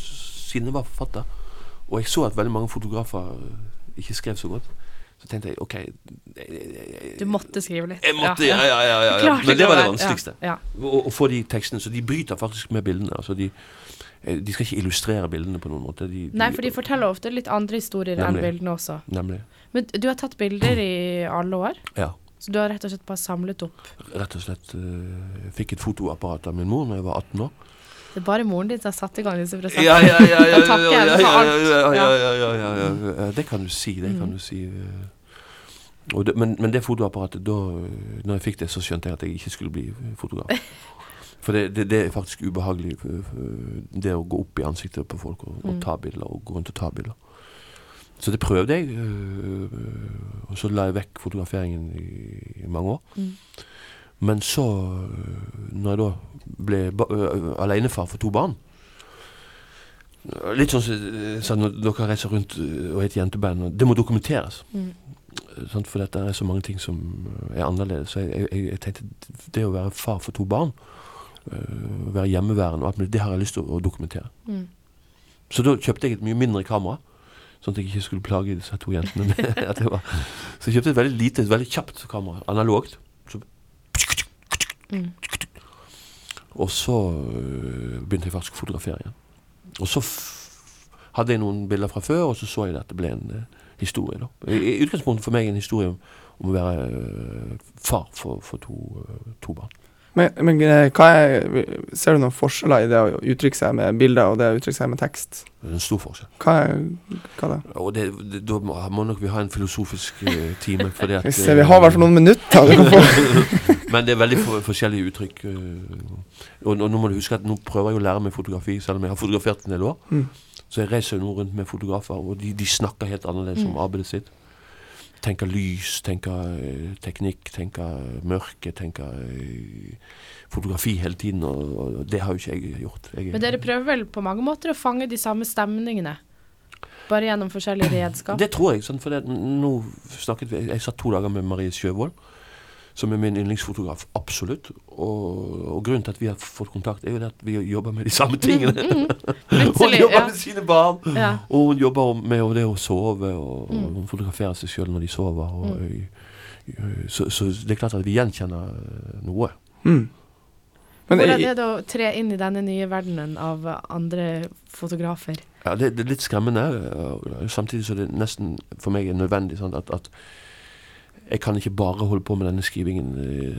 siden jeg var forfatter, og jeg så at veldig mange fotografer eh, ikke skrev så godt, så tenkte jeg OK jeg, jeg, Du måtte skrive litt. jeg måtte, ja, ja, ja, ja, Men det var det vanskeligste. Ja. Å, å få de tekstene. Så de bryter faktisk med bildene. Altså de, eh, de skal ikke illustrere bildene på noen måte. De, Nei, for de forteller ofte litt andre historier enn bildene også. Nemlig. Men du har tatt bilder i alle år, Ja. så du har rett og slett bare samlet opp. Rett og slett eh, jeg fikk et fotoapparat av min mor da jeg var 18 år. Det er bare moren din som har satt i gang disse prosessene. Ja, ja, ja, ja. Det kan du si. Det kan Mm. du si. eh. Og det, men, men det fotoapparatet, da eh, når jeg fikk det, så skjønte jeg at jeg ikke skulle bli fotograf. For det, det, det er faktisk ubehagelig, eh, det å gå opp i ansiktet på folk og, og Mm. ta bilder, og gå rundt og ta bilder. Så det prøvde jeg, og så la jeg vekk fotograferingen i, i mange år. Mm. Men så, øh, når jeg da ble øh, alenefar for to barn øh, Litt sånn som så sånn når dere reiser rundt øh, og er et jenteband, det må dokumenteres. Mm. Øh? For dette er så mange ting som øh, er annerledes. Så jeg, jeg, jeg tenkte det å være far for to barn, øh, være hjemmeværende det har jeg lyst til å, dokumentere. Mm. Så da kjøpte jeg et mye mindre kamera. Sånn at jeg ikke skulle plage disse to jentene Så jeg kjøpte et veldig lite, et veldig kjapt kamera. Analogt. Mm. og så øh, begynte jeg faktisk å fotografere igjen. Og så hadde jeg noen bilder fra før, og så så jeg at det ble en uh, historie. da. I, utgangspunktet for meg en historie om, om å være uh, far for, for to, uh, to barn. Men, men eh, er, ser du noen forskjeller i det å uttrykke seg med bilder og det å uttrykke seg med tekst? Det er en stor forskjell. Hva er hva da? Og det, det, da må, nok vi ha en filosofisk øh, time. Fordi at, Vi vi har i hvert fall noen minutter. Men det er veldig for, forskjellige uttrykk. øh, Og, og nå må du huske at nå prøver jeg å lære meg fotografi, selv om jeg har fotografert en del år. Mm. Så jeg reiser jo nå rundt med fotografer, og de, de snakker helt annerledes om arbeidet sitt. Tenker lys, tenker øh, teknikk, tenke mørke, tenker øh, fotografi hele tiden. Og, og det har jo ikke jeg gjort. Jeg, Men dere prøver vel på mange måter å fange de samme stemningene? Bare gjennom forskjellige redskap? Det tror jeg. Sånn, for det, nå snakket vi Jeg satt to dager med Marie Sjøvold, som er min yndlingsfotograf. Absolutt. Og, og grunnen til at vi har fått kontakt, er jo at vi jobber med de samme tingene. hun jobber ja. med sine barn, Ja. og hun jobber med det å sove, og, Mm. og hun fotograferer seg sjøl når de sover. Og, øh, så, så det er klart at vi gjenkjenner øh, noe. Mm. Men Hvordan er det å tre inn i denne nye verdenen av andre fotografer? Ja, det, det er litt skremmende. øh, Samtidig så er det nesten for meg nødvendig Sånn at, at jeg kan ikke bare holde på med denne skrivingen. øh,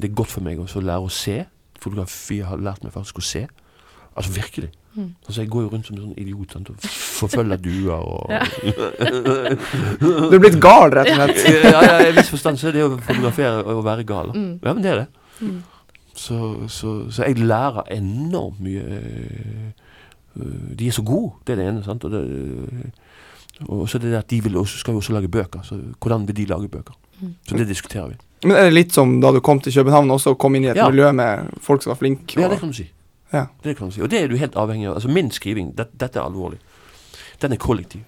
Det er godt for meg også å lære å se. Fotografi har lært meg faktisk å se. Altså virkelig. Mm. Altså Jeg går jo rundt som en sånn idiot sant, og forfølger duer og Du er blitt gal, rett og slett. ja, ja, I en viss forstand så er det å fotografere å være gal. Mm. Ja, men det er det. Mm. Så, så, så jeg lærer enormt mye. øh, øh, De er så gode, det er det ene. sant? Og, det, og så det der at de vil også, skal jo også lage bøker. Så hvordan vil de lage bøker? Mm. Så det diskuterer vi. Men er det litt som da du kom til København også, og kom inn i et Ja. miljø med folk som var flinke? Ja, det kan du si. Ja. Det kan du si. Og det er du helt avhengig av. Altså Min skriving, det, dette er alvorlig. Den er kollektiv.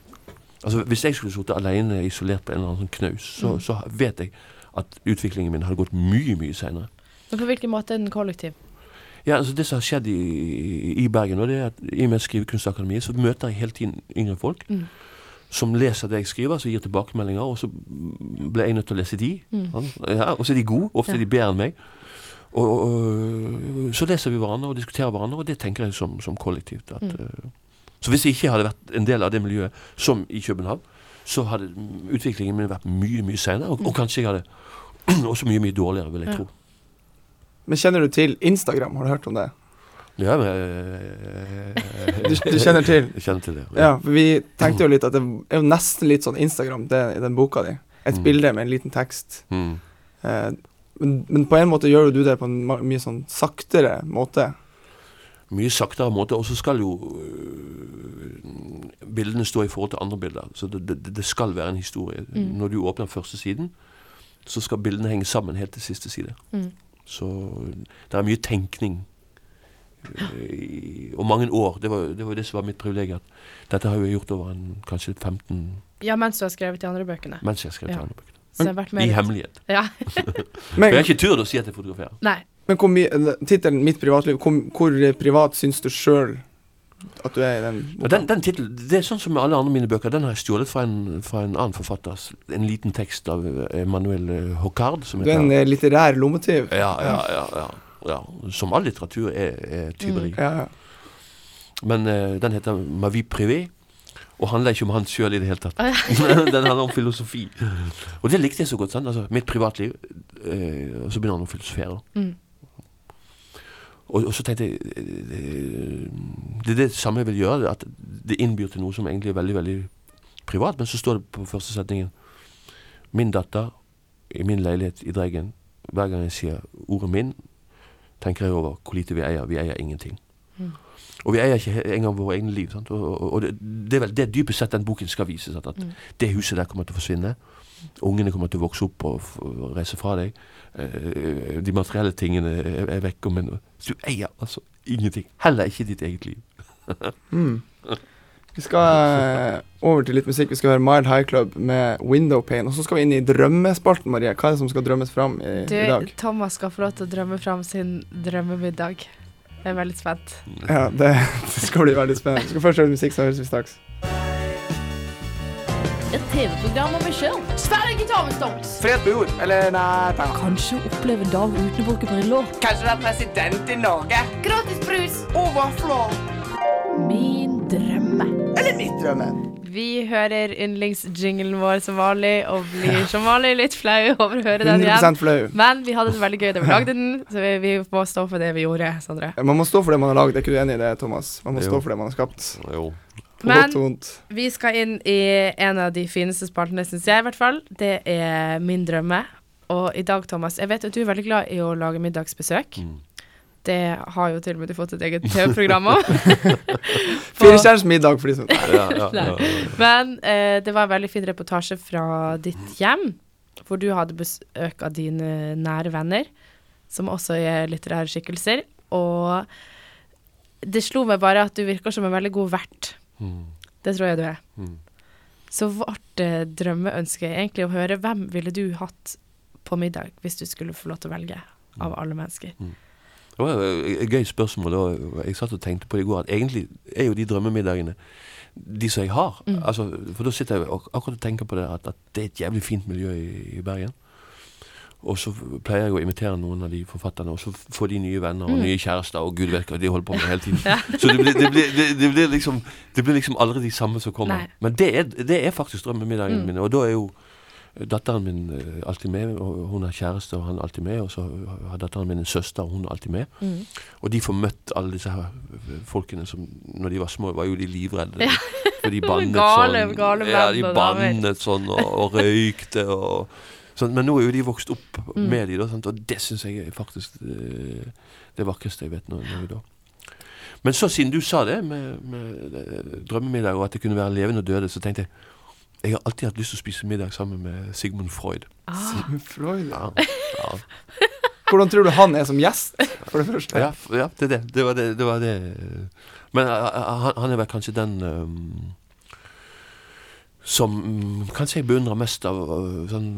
Altså Hvis jeg skulle sittet alene isolert på en eller annen sånn knaus, så, Mm. så vet jeg at utviklingen min hadde gått mye, mye seinere. Men på hvilken måte er den kollektiv? Ja, altså Det som har skjedd i, i Bergen, og det er at i og med Skrivekunstakademiet, så møter jeg hele tiden yngre folk Mm. Som leser det jeg skriver, som gir tilbakemeldinger, og så ble jeg nødt til å lese de. Mm. Ja, og så er de gode, ofte er Ja. de bedre enn meg. Og, og, og så leser vi hverandre og diskuterer hverandre, og det tenker jeg som, som kollektivt. At, Mm. eh, så hvis jeg ikke hadde vært en del av det miljøet, som i København, så hadde utviklingen min vært mye, mye seinere, og, og kanskje jeg hadde også mye, mye dårligere, vil jeg Mm. Ja. tro. Men kjenner du til Instagram? Har du hørt om det? Ja, men eh, Du, du kjenner til? Jeg kjenner til det. Ja, for vi tenkte jo litt at det er jo nesten litt sånn Instagram det, i den boka di. Et Mm. bilde med en liten tekst. Mm. Eh, men, men på en måte gjør jo du det på en mye sånn saktere måte. mye saktere måte, og så skal jo øh, bildene stå i forhold til andre bilder. Så det, det, det skal være en historie. Mm. Når du åpner første siden, så skal bildene henge sammen helt til siste side. Mm. Så det er mye tenkning. I- og mange år. Det var, det var det som var mitt privilegium. Dette har jeg gjort over en, kanskje 15 Ja, mens du har skrevet de andre bøkene. mens jeg skrev Ja. ja. bøkene. Så jeg har vært med I hemmelighet. Ja. Men, jeg har ikke turt å si at jeg fotograferer. Nei. men Tittelen 'Mitt privatliv', hvor, hvor privat syns du sjøl at du er i den boka? den, den titel, Det er sånn som med alle andre mine bøker. Den har jeg stjålet fra en, fra en annen forfatter. En liten tekst av Emanuel Manuel eh, Hocard. Du er en eh, litterær lommetyv. ja, ja, ja, ja, ja. Som all litteratur er, er tyveri. Ja, ja. Men uh, den heter Ma vie privé. Og handler ikke om han sjøl i det hele tatt. Den handler om filosofi. Og det likte jeg så godt. sant? Altså, Mitt privatliv. Uh, og så begynner han å filosofere. Mm. Og, og så tenkte jeg eh, Det er det samme jeg vil gjøre. At det innbyr til noe som egentlig er veldig veldig privat. Men så står det på første setningen Min datter i min leilighet i Dreggen. Hver gang jeg sier ordet 'min', tenker jeg over hvor lite vi eier. Vi eier ingenting. Mm. Og vi eier ikke engang våre egne liv. Sant? Og, og, og det, det er vel det dypest sett den boken skal vise. Sant? At Mm. det huset der kommer til å forsvinne. Ungene kommer til å vokse opp og, f- og reise fra deg. Eh, de materielle tingene er, er vekke. Men du eier altså ingenting. Heller ikke ditt eget liv. Mm. Vi skal eh, over til litt musikk. Vi skal høre Mild High Club med Window Pain. Og så skal vi inn i drømmespalten, Marie. Hva er det som skal drømmes fram i, Du, i dag? Thomas skal få lov til å drømme fram sin drømmemiddag. Jeg er veldig spent. Ja, det, det skal bli veldig spennende. Vi skal først høre musikk, så høres vi straks. Et TV-program om meg sjøl. Sverre gitarmestokk. Fred på jord. Eller nei penger. Kanskje oppleve en dag uten å bruke briller. Kanskje være president i Norge? Gratis brus. Og vafler. Min drømme. Eller mitt drømme. Vi hører yndlingsjinglen vår som vanlig, og blir som vanlig litt flau over å høre den igjen. 100 flau. Men vi hadde det veldig gøy da vi lagde den, så vi, vi må stå for det vi gjorde, Sondre. Man må stå for det man har lagd. Er ikke du enig i det, Thomas? Man må Jo. stå for det man har skapt. Jo. Men-. Vi skal inn i en av de fineste spaltene, syns jeg i hvert fall. Det er Min drømme. Og i dag, Thomas, jeg vet at du er veldig glad i å lage middagsbesøk. Mm. Det har jo til og med du fått et eget TV-program om. Firestjerners middag for de som Ja, ja, ja, ja. Men eh, det var en veldig fin reportasje fra ditt hjem, hvor du hadde besøk av dine nære venner, som også er litterære skikkelser. Og det slo meg bare at du virker som en veldig god vert. Mm. Det tror jeg du er. Mm. Så vårt eh, drømmeønske er egentlig å høre hvem ville du hatt på middag hvis du skulle få lov til å velge av alle mennesker. Det var et gøy spørsmål. Og jeg satt og tenkte på det i går at egentlig er jo de drømmemiddagene de som jeg har. Mm. Altså, for da sitter jeg og akkurat og tenker på det at, at det er et jævlig fint miljø i, i Bergen. Og så pleier jeg å invitere noen av de forfatterne, og så får de nye venner og Mm. nye kjærester, og gud vet hva de holder på med hele tiden. Så det blir, det, blir, det, det, blir liksom, det blir liksom aldri de samme som kommer. Nei. Men det er, det er faktisk drømmemiddagene Mm. mine, og da er jo datteren min eh, alltid med, og hun har kjæreste, og han er alltid med, og så har datteren min en søster, og hun er alltid med. Og de får møtt alle disse her folkene som når de var små, var jo de livredde. for de bannet Gale- sånn. gale ja, de bannet sånn og, og røykte og sånn. Men nå er jo de vokst opp Mm. med de, da, sant? og det syns jeg er faktisk det, det vakreste jeg vet nå. nå. Men så siden du sa det med, med eh, drømmemiddag, og at det kunne være levende og døde, så tenkte jeg jeg har alltid hatt lyst til å spise middag sammen med Sigmund Freud. Ah, Freud. Ja, ja. Hvordan tror du han er som gjest, for det første? Ja, ja, det er det. Det var det. det, var det. Men uh, uh, han, han er vel kanskje den um, som um, kanskje jeg beundrer mest av uh, sånn,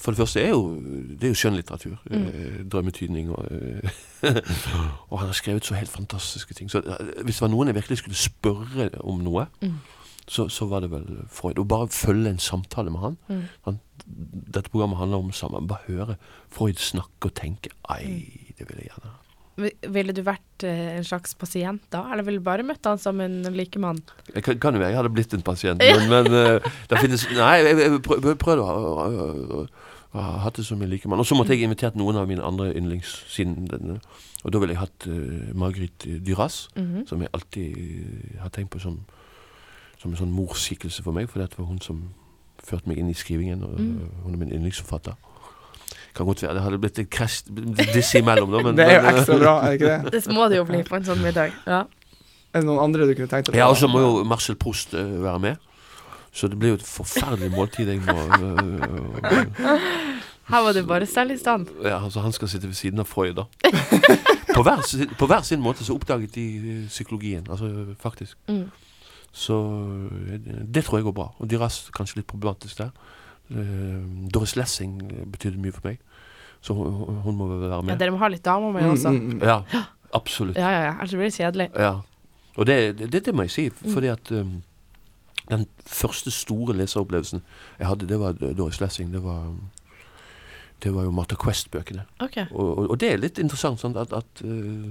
For det første er jo det er jo skjønnlitteratur. eh, drømmetydning og eh, Og han har skrevet så helt fantastiske ting. Så hvis det var noen jeg virkelig skulle spørre om noe, Mm. Så, så var det vel Freud. Å bare følge en samtale med han. Mm. han dette programmet handler om sammen. Bare høre Freud snakke og tenke. Ai, det vil jeg gjerne ha. Ville du vært eh, en slags pasient da, eller ville du bare møtt han som en likemann? Kan, kan jo jeg hadde blitt en pasient, men, men eh, det finnes Nei, jeg, jeg prøv, prøvde å ha- hatt det som en likemann. Og så måtte jeg invitert noen av mine andre yndlings siden denne. Og da ville jeg hatt uh, Marguerite Duras, Mhm. som jeg alltid eh, har tenkt på som, som en sånn morskikkelse for meg, for det var hun som førte meg inn i skrivingen, og Mm. eh, hun er min yndlingsforfatter. Kan godt være det hadde blitt et krasj disse imellom, da, men det er jo ekstra bra, er det ikke det? Det må det jo bli på en sånn middag. Ja. Er det noen andre du kunne tenkt deg? Ja, og så må jo Marcel Proust eh, være med. Så det blir jo et forferdelig måltid jeg må øh, Her var det bare selv i stand. Ja, altså Han skal sitte ved siden av Freud, da. på, hver, på hver sin måte så oppdaget de eh, psykologien, altså faktisk. Mm. Så eh, det tror jeg går bra. Og Duras kanskje litt problematisk der. Eh, Doris Lessing betydde mye for meg, så hun, hun må vel være Ja, dere må ha litt damer med Mm, også. mm, mm. Ja, absolutt. Ja, ja, ja. Ellers blir det kjedelig. Ja. Og det, det, det må jeg si, Mm. fordi at um, den første store leseropplevelsen jeg hadde, det var Doris Lessing. Det var, det var jo Martha Quest-bøkene. Okay. Og, og, og det er litt interessant sånn, at, at uh,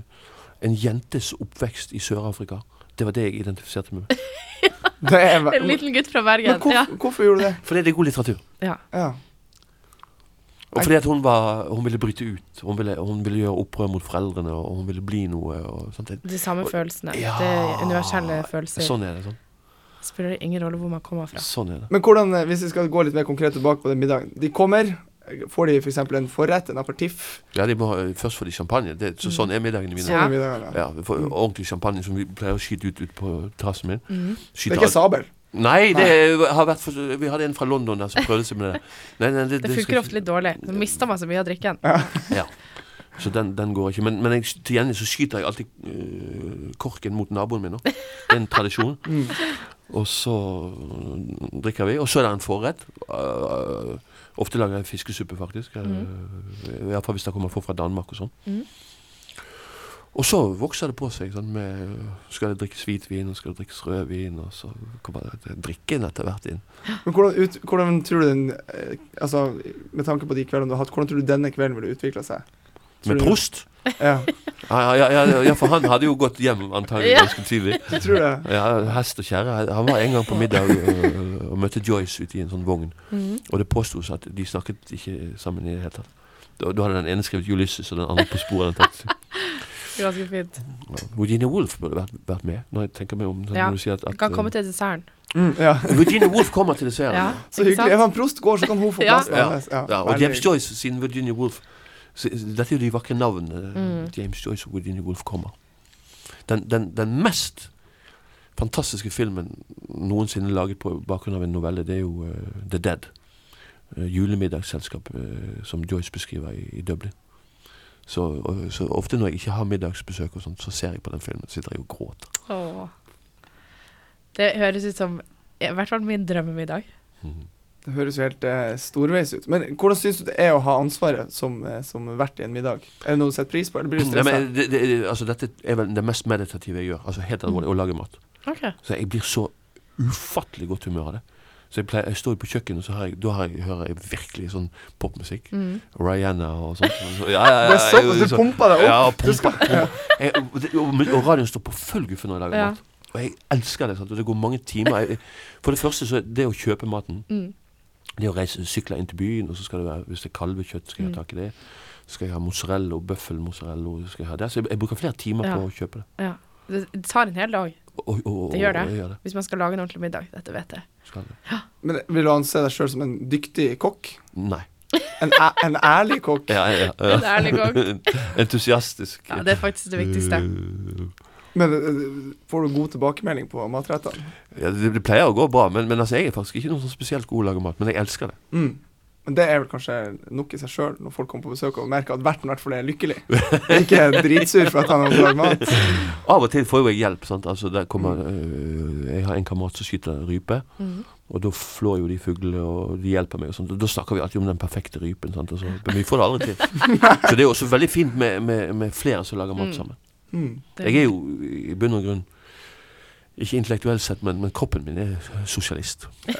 en jentes oppvekst i Sør-Afrika, det var det jeg identifiserte meg med. Det er, ve- En liten gutt fra Men Bergen. hvorfor, Ja. hvorfor gjorde du det? Fordi det er god litteratur. ja. Ja. Og fordi at hun, var, hun ville bryte ut. Hun ville, hun ville gjøre opprør mot foreldrene, og hun ville bli noe. Og. De samme følelsene. Ja. Det er universelle følelser. Sånn er det. Sånn, Spiller ingen rolle hvor man kommer fra. sånn er det. Men hvordan, eh, hvis vi skal gå litt mer konkret tilbake på den middagen De kommer, får de f.eks. en forrett, en apertiff? Ja, de må, først får de champagne. Det, så, sånn er middagene mine. Sånn Ja. ja. Får ordentlig champagne som vi pleier å skyte ut, ut på terrassen min. Mm. Det er ikke sabel. Nei, det har vært for, vi hadde en fra London der som prøvde seg med det. Nei, nei, Det det funker ofte litt dårlig. Så mister man så mye av drikken. Ja. Så den, den går ikke. Men, men jeg, til gjengjeld så skyter jeg alltid øh, korken mot naboen min nå. Det er en tradisjon. Mm. Og så øh, drikker vi. Og så er det en forrett. Uh, ofte lager jeg fiskesuppe, faktisk. Uh, I hvert fall hvis det kommer folk fra Danmark og sånn. Mm. Og så vokser det på seg. Sånn, med, skal det drikkes hvitvin, og skal det drikkes rødvin, og så kommer det drikken etter hvert inn. Men hvordan, ut, hvordan tror du den eh, Altså, med tanke på de kveldene du har hatt, hvordan tror du denne kvelden ville utvikla seg? Tror Med prost? Ja, Ja, ja, ja, for han hadde jo gått hjem antagelig ganske tidlig. du tror det? Ja, hest og kjerre. Han var en gang på middag og, og møtte Joyce ute i en sånn vogn. Mm. Og det påstås at de snakket ikke sammen i det hele tatt. Da, da hadde den ene skrevet Ulysses, og den andre på sporet. Ganske fint. Virginia Woolf burde vært, vært med, når jeg tenker meg om. Sånn, Ja, når du sier at, at, kan komme til desserten. Mm, ja. øh, Virginia Woolf kommer til desserten. Ja, Så hyggelig. sant? Ef han Prost går, så kan hun få Ja. plassen Ja. Ja, Ja, og James. Joyce siden Virginia Woolf så, Dette er jo de vakre navnene. Mm. James Joyce og Virginia Woolf kommer. Den, den, den mest fantastiske filmen noensinne laget på bakgrunn av en novelle, det er jo uh, The Dead. Uh, julemiddagsselskap uh, som Joyce beskriver i, i Dublin. Så, så ofte når jeg ikke har middagsbesøk, og sånt, så ser jeg på den filmen sitter jeg og gråter. Åh. Det høres ut som i hvert fall min drømmemiddag. Mhm. Det høres jo helt eh, storveis ut. Men hvordan syns du det er å ha ansvaret som, eh, som vert i en middag? Er det noe du setter pris på, eller blir du Nei, stressa? men det, det, altså, dette er vel det mest meditative jeg gjør. Altså Helt alvorlig, å lage mat. Ok. Så jeg blir så ufattelig godt humør av det. Så jeg, pleier, jeg står på kjøkkenet, og så har jeg, da har jeg, hører jeg virkelig sånn popmusikk. Mm. Rihanna og sånt. Så, ja, ja, ja, Det er såpass, jeg- du pumper deg opp. Ja, pumper, pumpa. Jeg, og, og, og radioen står på full guffe når jeg lager Ja. mat. Og jeg elsker det. Sant? Og det går mange timer. Jeg, for det første så er det å kjøpe maten Mm. Det å reise, sykle inn til byen, og så skal det være, hvis det er kalvekjøtt, skal jeg ha Mm. tak i det. Så skal jeg ha mozzarella bøffelmozzarella. Skal jeg, ha det. Så jeg, jeg bruker flere timer Ja. på å kjøpe det. Ja. Det, tar en hel dag. Og, og, og, Det gjør det. gjør det. Hvis man skal lage en ordentlig middag. Dette vet jeg. Skal det. Men vil du anse deg sjøl som en dyktig kokk? Nei. En, en ærlig kokk? Ja, ja, ja. En ærlig kokk. Entusiastisk. Ja, det er faktisk det viktigste. Men eh, får du god tilbakemelding på matrettene? ja, det, det pleier å gå bra, men, men altså, jeg er faktisk ikke noen sånn spesielt god til å lage mat. Men jeg elsker det. Mm. Men det er vel kanskje nok i seg sjøl, når folk kommer på besøk og merker at verten i hvert fall er lykkelig. Ikke dritsur for at han har lagd mat. Av og til får jo jeg hjelp. Sant? Altså, der kommer, øh, jeg har en kamerat som skyter rype. Mm. Og da flår jo de fuglene, og de hjelper meg. og sånt. Og Da snakker vi alltid om den perfekte rypen. Sant? Altså, men vi får det aldri til. Så det er også veldig fint med, med, med flere som lager mat Mm. sammen. Mm. Jeg er jo i bunn og grunn ikke intellektuelt sett, men, men kroppen min er sosialist.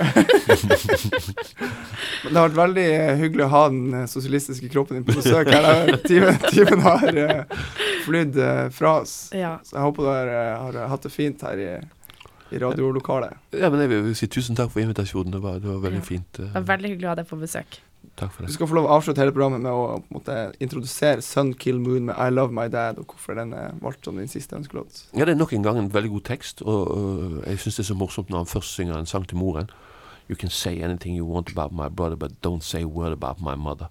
Men det har vært veldig eh, hyggelig å ha den eh, sosialistiske kroppen din på besøk her. Timen, timen har uh, flydd eh, fra oss. Ja. Så jeg håper du har, eh, hatt det fint her i, i radiolokalet. Ja, men jeg vil si tusen takk for invitasjonen. Det var, det var veldig Ja. fint. eh, Det var veldig hyggelig å ha deg på besøk. Takk for Du skal få lov å avslutte hele programmet med å på en måte, introdusere Sun Kill Moon med I Love My Dad, og hvorfor den er valgt som din siste ønskelåt. Ja, det er nok en gang en veldig god tekst, og, og jeg syns det er så morsomt når han først synger en sang til moren. You can say anything you want about my brother, but don't say a word about my mother.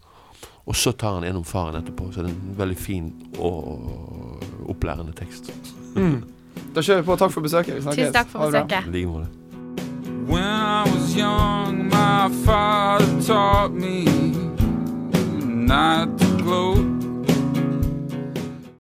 Og så tar han en om faren etterpå, så det er en veldig fin og opplærende tekst. Da kjører vi på. Takk for besøket. Vi snakkes. Tusen takk for det besøket. I like måte. When I was young, my father taught me not to gloat.